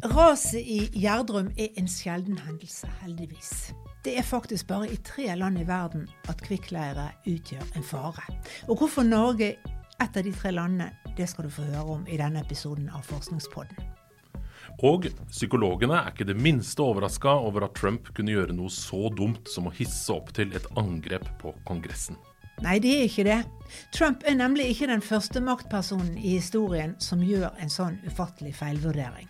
Raset i Gjerdrum er en sjelden hendelse, heldigvis. Det er faktisk bare i tre land i verden at kvikkleire utgjør en fare. Og hvorfor Norge et av de tre landene, det skal du få høre om i denne episoden av Forskningspodden. Og psykologene er ikke det minste overraska over at Trump kunne gjøre noe så dumt som å hisse opp til et angrep på Kongressen. Nei, det er ikke det. Trump er nemlig ikke den første maktpersonen i historien som gjør en sånn ufattelig feilvurdering.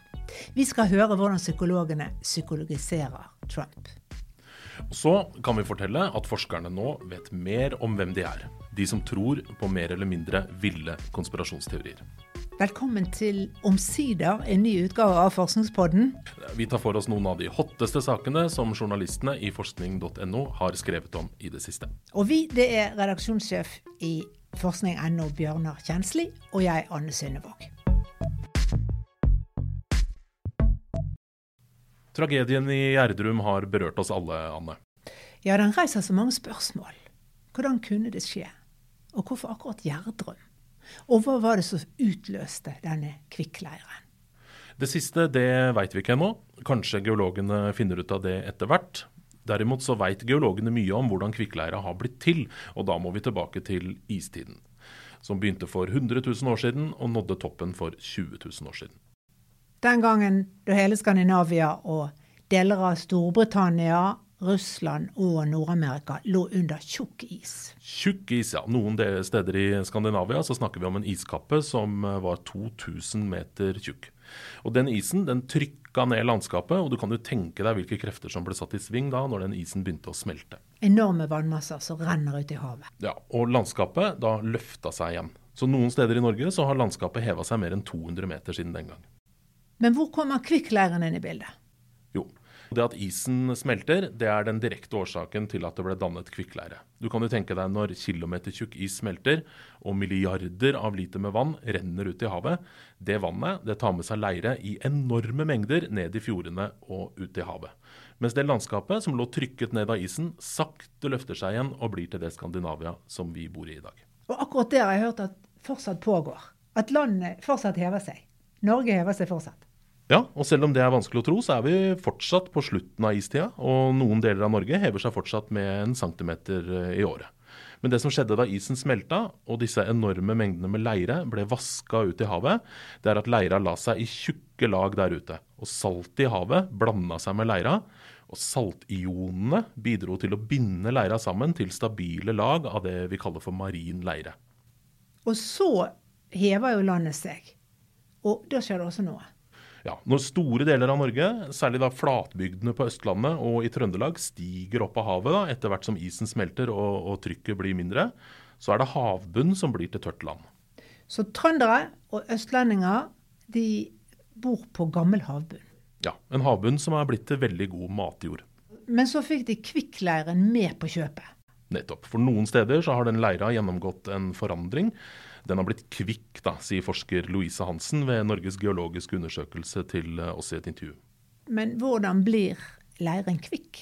Vi skal høre hvordan psykologene psykologiserer Trump. Så kan vi fortelle at forskerne nå vet mer om hvem de er. De som tror på mer eller mindre ville konspirasjonsteorier. Velkommen til omsider en ny utgave av Forskningspodden. Vi tar for oss noen av de hotteste sakene som journalistene i forskning.no har skrevet om i det siste. Og vi, det er redaksjonssjef i forskning.no Bjørnar Kjensli og jeg, Anne Synnevåg. Tragedien i Gjerdrum har berørt oss alle, Anne. Ja, den reiser så mange spørsmål. Hvordan kunne det skje? Og hvorfor akkurat Gjerdrum? Og hva var det som utløste denne kvikkleiren? Det siste det veit vi ikke ennå. Kanskje geologene finner ut av det etter hvert. Derimot så veit geologene mye om hvordan kvikkleira har blitt til, og da må vi tilbake til istiden. Som begynte for 100 000 år siden og nådde toppen for 20 000 år siden. Den gangen da hele Skandinavia og deler av Storbritannia, Russland og Nord-Amerika lå under tjukk is. Tjukk is, ja. Noen steder i Skandinavia så snakker vi om en iskappe som eh, var 2000 meter tjukk. Og Den isen den trykka ned landskapet, og du kan jo tenke deg hvilke krefter som ble satt i sving da når den isen begynte å smelte. Enorme vannmasser som renner ut i havet. Ja, Og landskapet da løfta seg igjen. Så noen steder i Norge så har landskapet heva seg mer enn 200 meter siden den gang. Men hvor kommer kvikkleiren inn i bildet? Jo, det at isen smelter, det er den direkte årsaken til at det ble dannet kvikkleire. Du kan jo tenke deg når kilometertjukk is smelter, og milliarder av liter med vann renner ut i havet. Det vannet det tar med seg leire i enorme mengder ned i fjordene og ut i havet. Mens det landskapet som lå trykket ned av isen, sakte løfter seg igjen og blir til det Skandinavia som vi bor i i dag. Og akkurat det har jeg hørt at fortsatt pågår. At landet fortsatt hever seg. Norge hever seg fortsatt. Ja, og selv om det er vanskelig å tro, så er vi fortsatt på slutten av istida. Og noen deler av Norge hever seg fortsatt med en centimeter eh, i året. Men det som skjedde da isen smelta og disse enorme mengdene med leire ble vaska ut i havet, det er at leira la seg i tjukke lag der ute. Og saltet i havet blanda seg med leira. Og saltionene bidro til å binde leira sammen til stabile lag av det vi kaller for marin leire. Og så hever jo landet seg. Og da skjer det også noe. Ja, Når store deler av Norge, særlig da flatbygdene på Østlandet og i Trøndelag, stiger opp av havet da, etter hvert som isen smelter og, og trykket blir mindre, så er det havbunn som blir til tørt land. Så trøndere og østlendinger de bor på gammel havbunn? Ja, en havbunn som er blitt til veldig god matjord. Men så fikk de kvikkleiren med på kjøpet? Nettopp. For noen steder så har den leira gjennomgått en forandring. Den har blitt kvikk, da, sier forsker Louise Hansen ved Norges geologiske undersøkelse til eh, oss i et intervju. Men hvordan blir leiren kvikk?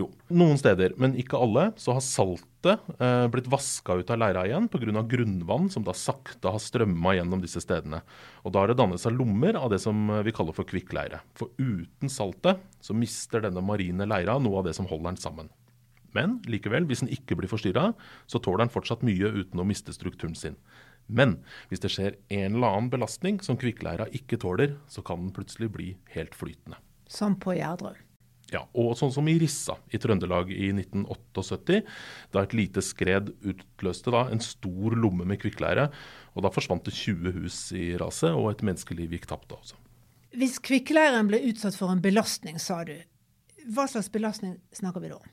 Jo, noen steder, men ikke alle, så har saltet eh, blitt vaska ut av leira igjen pga. grunnvann som da sakte har strømma gjennom disse stedene. Og Da har det dannet seg lommer av det som eh, vi kaller for kvikkleire. For uten saltet så mister denne marine leira noe av det som holder den sammen. Men likevel, hvis den ikke blir forstyrra, så tåler den fortsatt mye uten å miste strukturen sin. Men hvis det skjer en eller annen belastning som kvikkleira ikke tåler, så kan den plutselig bli helt flytende. Som på Gjerdrum? Ja, og sånn som i Rissa i Trøndelag i 1978, da et lite skred utløste da en stor lomme med kvikkleire. Og da forsvant det 20 hus i raset, og et menneskeliv gikk tapt. også. Hvis kvikkleiren ble utsatt for en belastning, sa du, hva slags belastning snakker vi da om?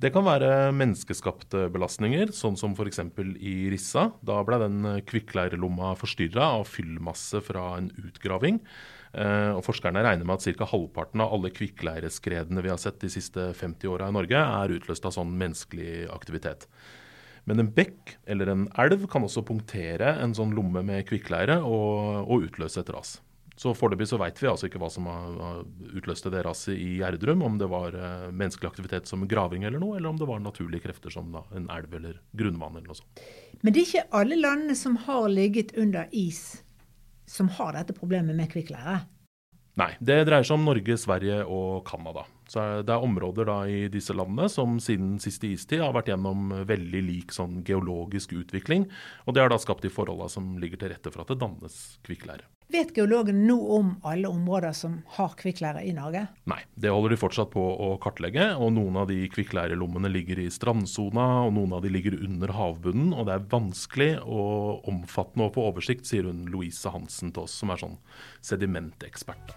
Det kan være menneskeskapte belastninger, sånn som f.eks. i Rissa. Da ble den kvikkleirelomma forstyrra av fyllmasse fra en utgraving. Eh, og Forskerne regner med at ca. halvparten av alle kvikkleireskredene vi har sett de siste 50 åra i Norge, er utløst av sånn menneskelig aktivitet. Men en bekk eller en elv kan også punktere en sånn lomme med kvikkleire og, og utløse et ras. Så Foreløpig så veit vi altså ikke hva som har utløst det raset i Gjerdrum. Om det var uh, menneskelig aktivitet som graving eller noe, eller om det var naturlige krefter som da, en elv eller grunnvann eller noe sånt. Men det er ikke alle landene som har ligget under is, som har dette problemet med kvikkleire? Nei, det dreier seg om Norge, Sverige og Canada. Så Det er områder da i disse landene som siden siste istid har vært gjennom veldig lik sånn geologisk utvikling. Og det har da skapt de forholdene som ligger til rette for at det dannes kvikkleire. Vet geologen nå om alle områder som har kvikkleire i Norge? Nei, det holder de fortsatt på å kartlegge. Og noen av de kvikkleirelommene ligger i strandsona, og noen av de ligger under havbunnen. Og det er vanskelig og omfattende å få oversikt, sier hun Louise Hansen til oss, som er sånn sedimentekspert.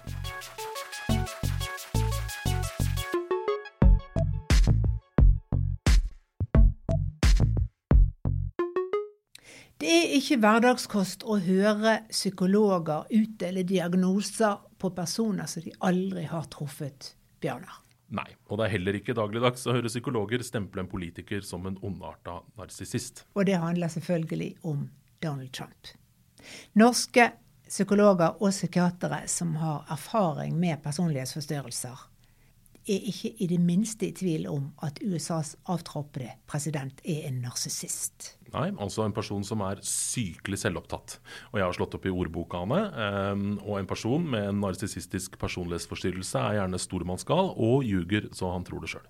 Det er ikke hverdagskost å høre psykologer utdele diagnoser på personer som de aldri har truffet, Bjørnar. Nei, og det er heller ikke dagligdags å høre psykologer stemple en politiker som en ondarta narsissist. Og det handler selvfølgelig om Donald Trump. Norske psykologer og psykiatere som har erfaring med personlighetsforstyrrelser, er ikke i det minste i tvil om at USAs avtroppede president er en narsissist. Nei, altså en person som er sykelig selvopptatt. Og jeg har slått opp i ordboka henne. Um, og en person med en narsissistisk personlighetsforstyrrelse er gjerne stormannsgal og ljuger så han tror det sjøl.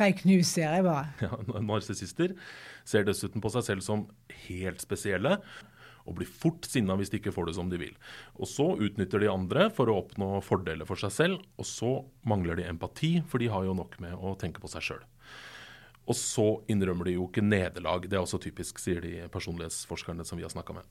Fake news, ser jeg bare. Ja, Narsissister ser dessuten på seg selv som helt spesielle og blir fort sinna hvis de ikke får det som de vil. Og så utnytter de andre for å oppnå fordeler for seg selv, og så mangler de empati, for de har jo nok med å tenke på seg sjøl. Og så innrømmer de jo ikke nederlag. Det er også typisk, sier de personlighetsforskerne som vi har snakka med.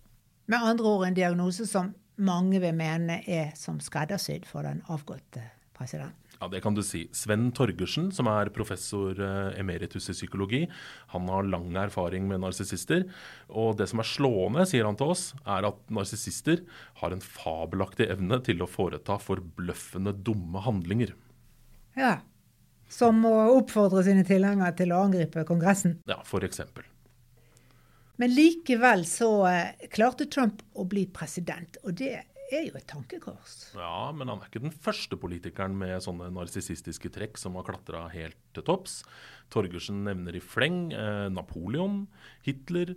Med andre ord en diagnose som mange vil mene er som skreddersydd for den avgåtte presidenten. Ja, det kan du si. Sven Torgersen, som er professor eh, emeritus i psykologi, han har lang erfaring med narsissister. Og det som er slående, sier han til oss, er at narsissister har en fabelaktig evne til å foreta forbløffende dumme handlinger. Ja, som å oppfordre sine tilhengere til å angripe Kongressen. Ja, eksempel. Men likevel så eh, klarte Trump å bli president, og det er jo et tankekors. Ja, men han er ikke den første politikeren med sånne narsissistiske trekk som har klatra helt til topps. Torgersen nevner i fleng eh, Napoleon, Hitler,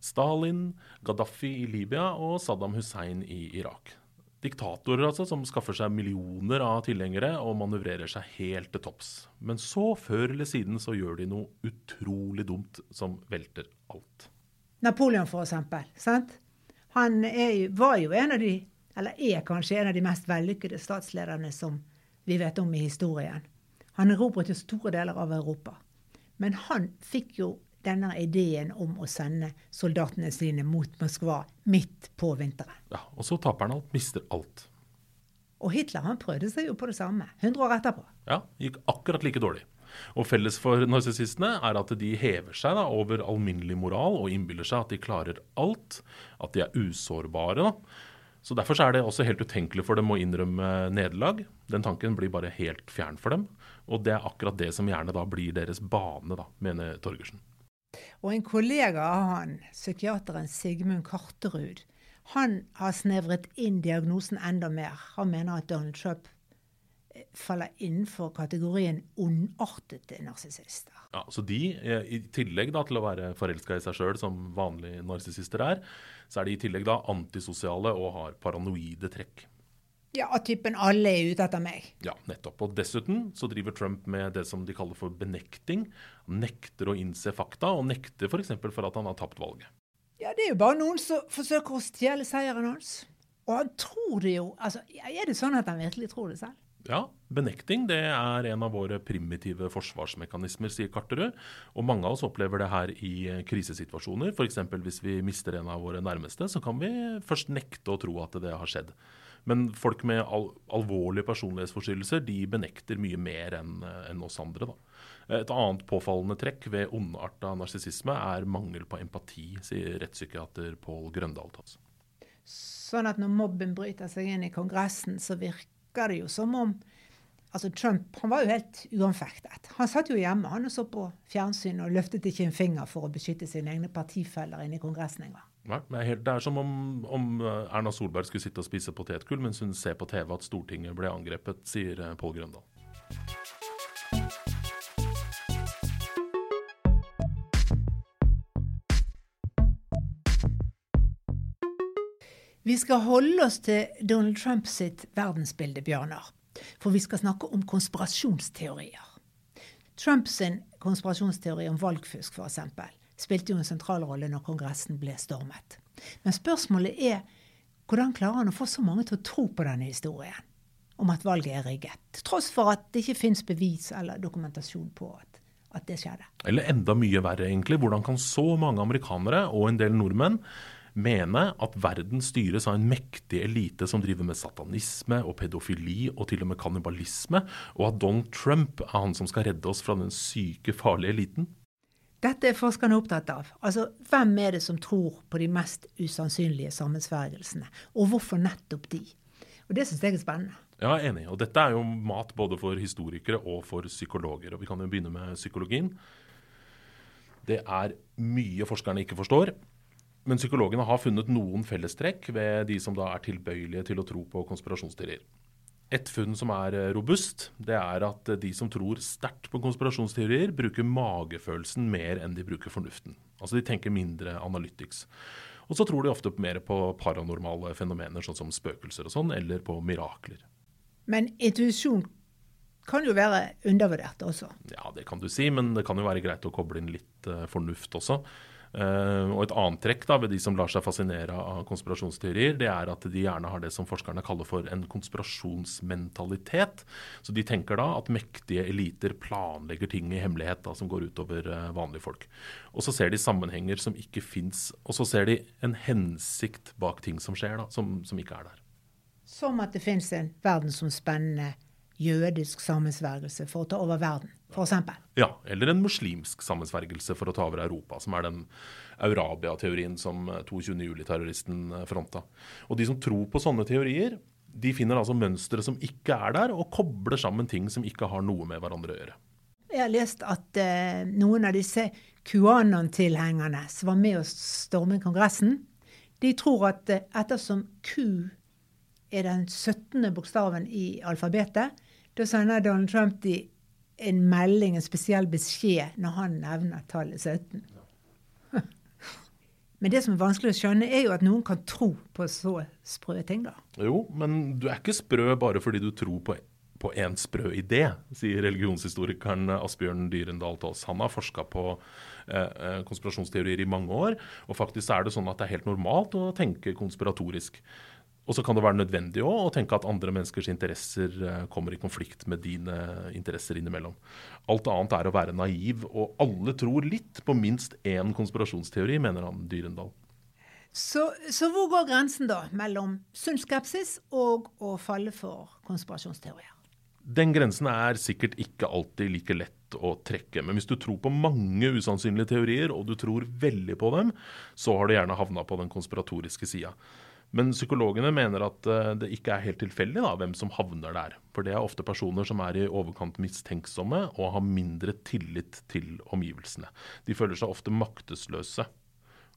Stalin, Gaddafi i Libya og Saddam Hussein i Irak. Diktatorer altså, som skaffer seg millioner av tilhengere og manøvrerer seg helt til topps. Men så, før eller siden, så gjør de noe utrolig dumt som velter alt. Napoleon, for eksempel. Sant? Han er, var jo en av de, eller er kanskje en av de mest vellykkede statslederne som vi vet om i historien. Han erobret jo store deler av Europa. Men han fikk jo denne ideen om å sende soldatene sine mot Moskva midt på vinteren. Ja, Og så taper han alt, mister alt. Og Hitler han prøvde seg jo på det samme, 100 år etterpå. Ja, gikk akkurat like dårlig. Og felles for narsissistene er at de hever seg da, over alminnelig moral og innbiller seg at de klarer alt, at de er usårbare. Da. Så Derfor så er det også helt utenkelig for dem å innrømme nederlag. Den tanken blir bare helt fjern for dem. Og det er akkurat det som gjerne da blir deres bane, da, mener Torgersen. Og en kollega av han, psykiateren Sigmund Karterud, han har snevret inn diagnosen enda mer. Han mener at Donald Trump faller innenfor kategorien ondartede narsissister. Ja, så de, eh, i tillegg da, til å være forelska i seg sjøl, som vanlige narsissister er, så er de i tillegg da antisosiale og har paranoide trekk. Ja, av typen 'alle er ute etter meg'. Ja, nettopp. Og dessuten så driver Trump med det som de kaller for benekting. Han nekter å innse fakta, og nekter f.eks. For, for at han har tapt valget. Ja, det er jo bare noen som forsøker å stjele seieren hans. Og han tror det jo altså, Er det sånn at han virkelig tror det selv? Ja, benekting det er en av våre primitive forsvarsmekanismer, sier Karterud. Og mange av oss opplever det her i krisesituasjoner. F.eks. hvis vi mister en av våre nærmeste, så kan vi først nekte å tro at det har skjedd. Men folk med al alvorlige personlighetsforstyrrelser de benekter mye mer enn en oss andre. Da. Et annet påfallende trekk ved ondarta narsissisme er mangel på empati, sier rettspsykiater Pål Grøndal. Sånn at når mobben bryter seg inn i Kongressen, så virker det jo som om Altså Trump han var jo helt uanfektet. Han satt jo hjemme han og så på fjernsyn og løftet ikke en finger for å beskytte sine egne partifeller inne i Kongressen engang. Nei, det er, som om, om, Erna Solberg skulle sitte og spise potetgull mens hun ser på TV at Stortinget ble angrepet, sier eh, Pål Grøndal. Vi skal holde oss til Donald Trump sitt verdensbilde, Bjørnar. For vi skal snakke om konspirasjonsteorier. Trumps konspirasjonsteori om valgfusk, f.eks., spilte jo en sentral rolle når Kongressen ble stormet. Men spørsmålet er hvordan klarer han å få så mange til å tro på denne historien? Om at valget er rigget. Til tross for at det ikke fins bevis eller dokumentasjon på at, at det skjedde. Eller enda mye verre, egentlig. Hvordan kan så mange amerikanere og en del nordmenn mene at verden styres av en mektig elite som driver med satanisme og pedofili og til og med kannibalisme, og at Donald Trump er han som skal redde oss fra den syke, farlige eliten? Dette er forskerne opptatt av. Altså, Hvem er det som tror på de mest usannsynlige sammensvergelsene, og hvorfor nettopp de? Og Det syns jeg er spennende. Ja, jeg er enig. Og dette er jo mat både for historikere og for psykologer. Og Vi kan jo begynne med psykologien. Det er mye forskerne ikke forstår. Men psykologene har funnet noen fellestrekk ved de som da er tilbøyelige til å tro på konspirasjonsteorier. Et funn som er eh, robust, det er at eh, de som tror sterkt på konspirasjonsteorier, bruker magefølelsen mer enn de bruker fornuften. Altså de tenker mindre analytics. Og så tror de ofte mer på paranormale fenomener, sånn som spøkelser og sånn, eller på mirakler. Men intuisjon kan jo være undervurdert også? Ja, det kan du si, men det kan jo være greit å koble inn litt uh, fornuft også. Uh, og Et annet trekk da, ved de som lar seg fascinere av konspirasjonsteorier, det er at de gjerne har det som forskerne kaller for en konspirasjonsmentalitet. Så De tenker da at mektige eliter planlegger ting i hemmelighet da, som går utover uh, vanlige folk. Og Så ser de sammenhenger som ikke fins, og så ser de en hensikt bak ting som skjer, da, som, som ikke er der. Som at det fins en verdensomspennende jødisk sammensvergelse for å ta over verden, f.eks. Ja, eller en muslimsk sammensvergelse for å ta over Europa, som er den Eurabia-teorien som 22. juli-terroristen eh, fronta. Og de som tror på sånne teorier, de finner altså mønstre som ikke er der, og kobler sammen ting som ikke har noe med hverandre å gjøre. Jeg har lest at eh, noen av disse QAnon-tilhengerne som var med å storme Kongressen, de tror at eh, ettersom Q er den 17. bokstaven i alfabetet, da sender Donald Trump de en melding, en spesiell beskjed, når han nevner tallet 17. Men det som er vanskelig å skjønne, er jo at noen kan tro på så sprø ting, da. Jo, men du er ikke sprø bare fordi du tror på, på en sprø idé, sier religionshistorikeren Asbjørn Dyrendal Taas. Han har forska på eh, eh, konspirasjonsteorier i mange år, og faktisk er det sånn at det er helt normalt å tenke konspiratorisk. Og så kan det være nødvendig også, å tenke at andre menneskers interesser eh, kommer i konflikt med dine interesser innimellom. Alt annet er å være naiv, og alle tror litt på minst én konspirasjonsteori, mener han Dyrendal. Så, så, hvor går grensen da mellom sunn skepsis og å falle for konspirasjonsteorier? Den grensen er sikkert ikke alltid like lett å trekke. Men hvis du tror på mange usannsynlige teorier, og du tror veldig på dem, så har du gjerne havna på den konspiratoriske sida. Men psykologene mener at eh, det ikke er helt tilfeldig da, hvem som havner der. For det er ofte personer som er i overkant mistenksomme og har mindre tillit til omgivelsene. De føler seg ofte maktesløse.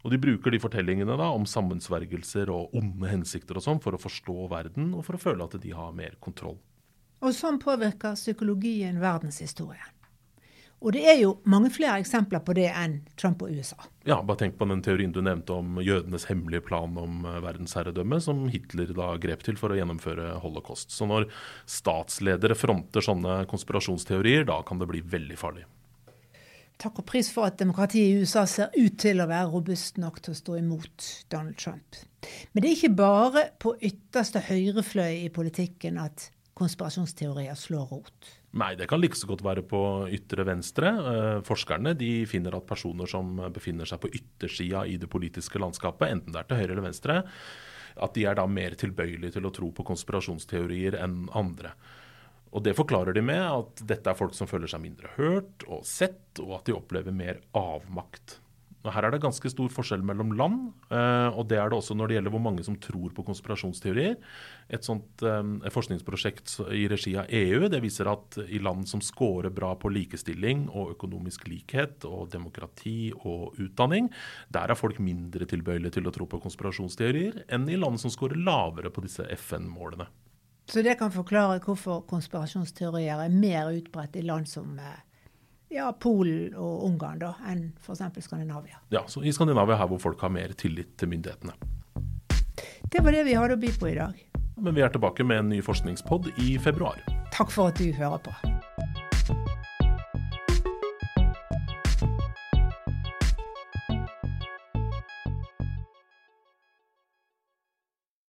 Og de bruker de fortellingene da, om sammensvergelser og onde hensikter og sånn for å forstå verden og for å føle at de har mer kontroll. Og sånn påvirker psykologien verdenshistorien. Og det er jo mange flere eksempler på det enn Trump og USA. Ja, bare tenk på den teorien du nevnte om jødenes hemmelige plan om eh, verdensherredømme, som Hitler da grep til for å gjennomføre holocaust. Så når statsledere fronter sånne konspirasjonsteorier, da kan det bli veldig farlig. Takk og pris for at demokratiet i USA ser ut til å være robust nok til å stå imot Donald Trump. Men det er ikke bare på ytterste høyrefløy i politikken at konspirasjonsteorier slår rot. Nei, det kan like så godt være på ytre venstre. Eh, forskerne de finner at personer som befinner seg på yttersida i det politiske landskapet, enten det er til høyre eller venstre, at de er da mer tilbøyelige til å tro på konspirasjonsteorier enn andre. Og Det forklarer de med at dette er folk som føler seg mindre hørt og sett, og at de opplever mer avmakt. Her er det ganske stor forskjell mellom land, eh, og det er det også når det gjelder hvor mange som tror på konspirasjonsteorier. Et sånt um, forskningsprosjekt i regi av EU det viser at i land som scorer bra på likestilling og økonomisk likhet og demokrati og utdanning, der er folk mindre tilbøyelige til å tro på konspirasjonsteorier enn i land som scorer lavere på disse FN-målene. Så det kan forklare hvorfor konspirasjonsteorier er mer utbredt i land som uh ja, Polen og Ungarn da, enn f.eks. Skandinavia. Ja, så I Skandinavia her hvor folk har mer tillit til myndighetene. Det var det vi hadde å by på i dag. Men vi er tilbake med en ny forskningspod i februar. Takk for at du hører på.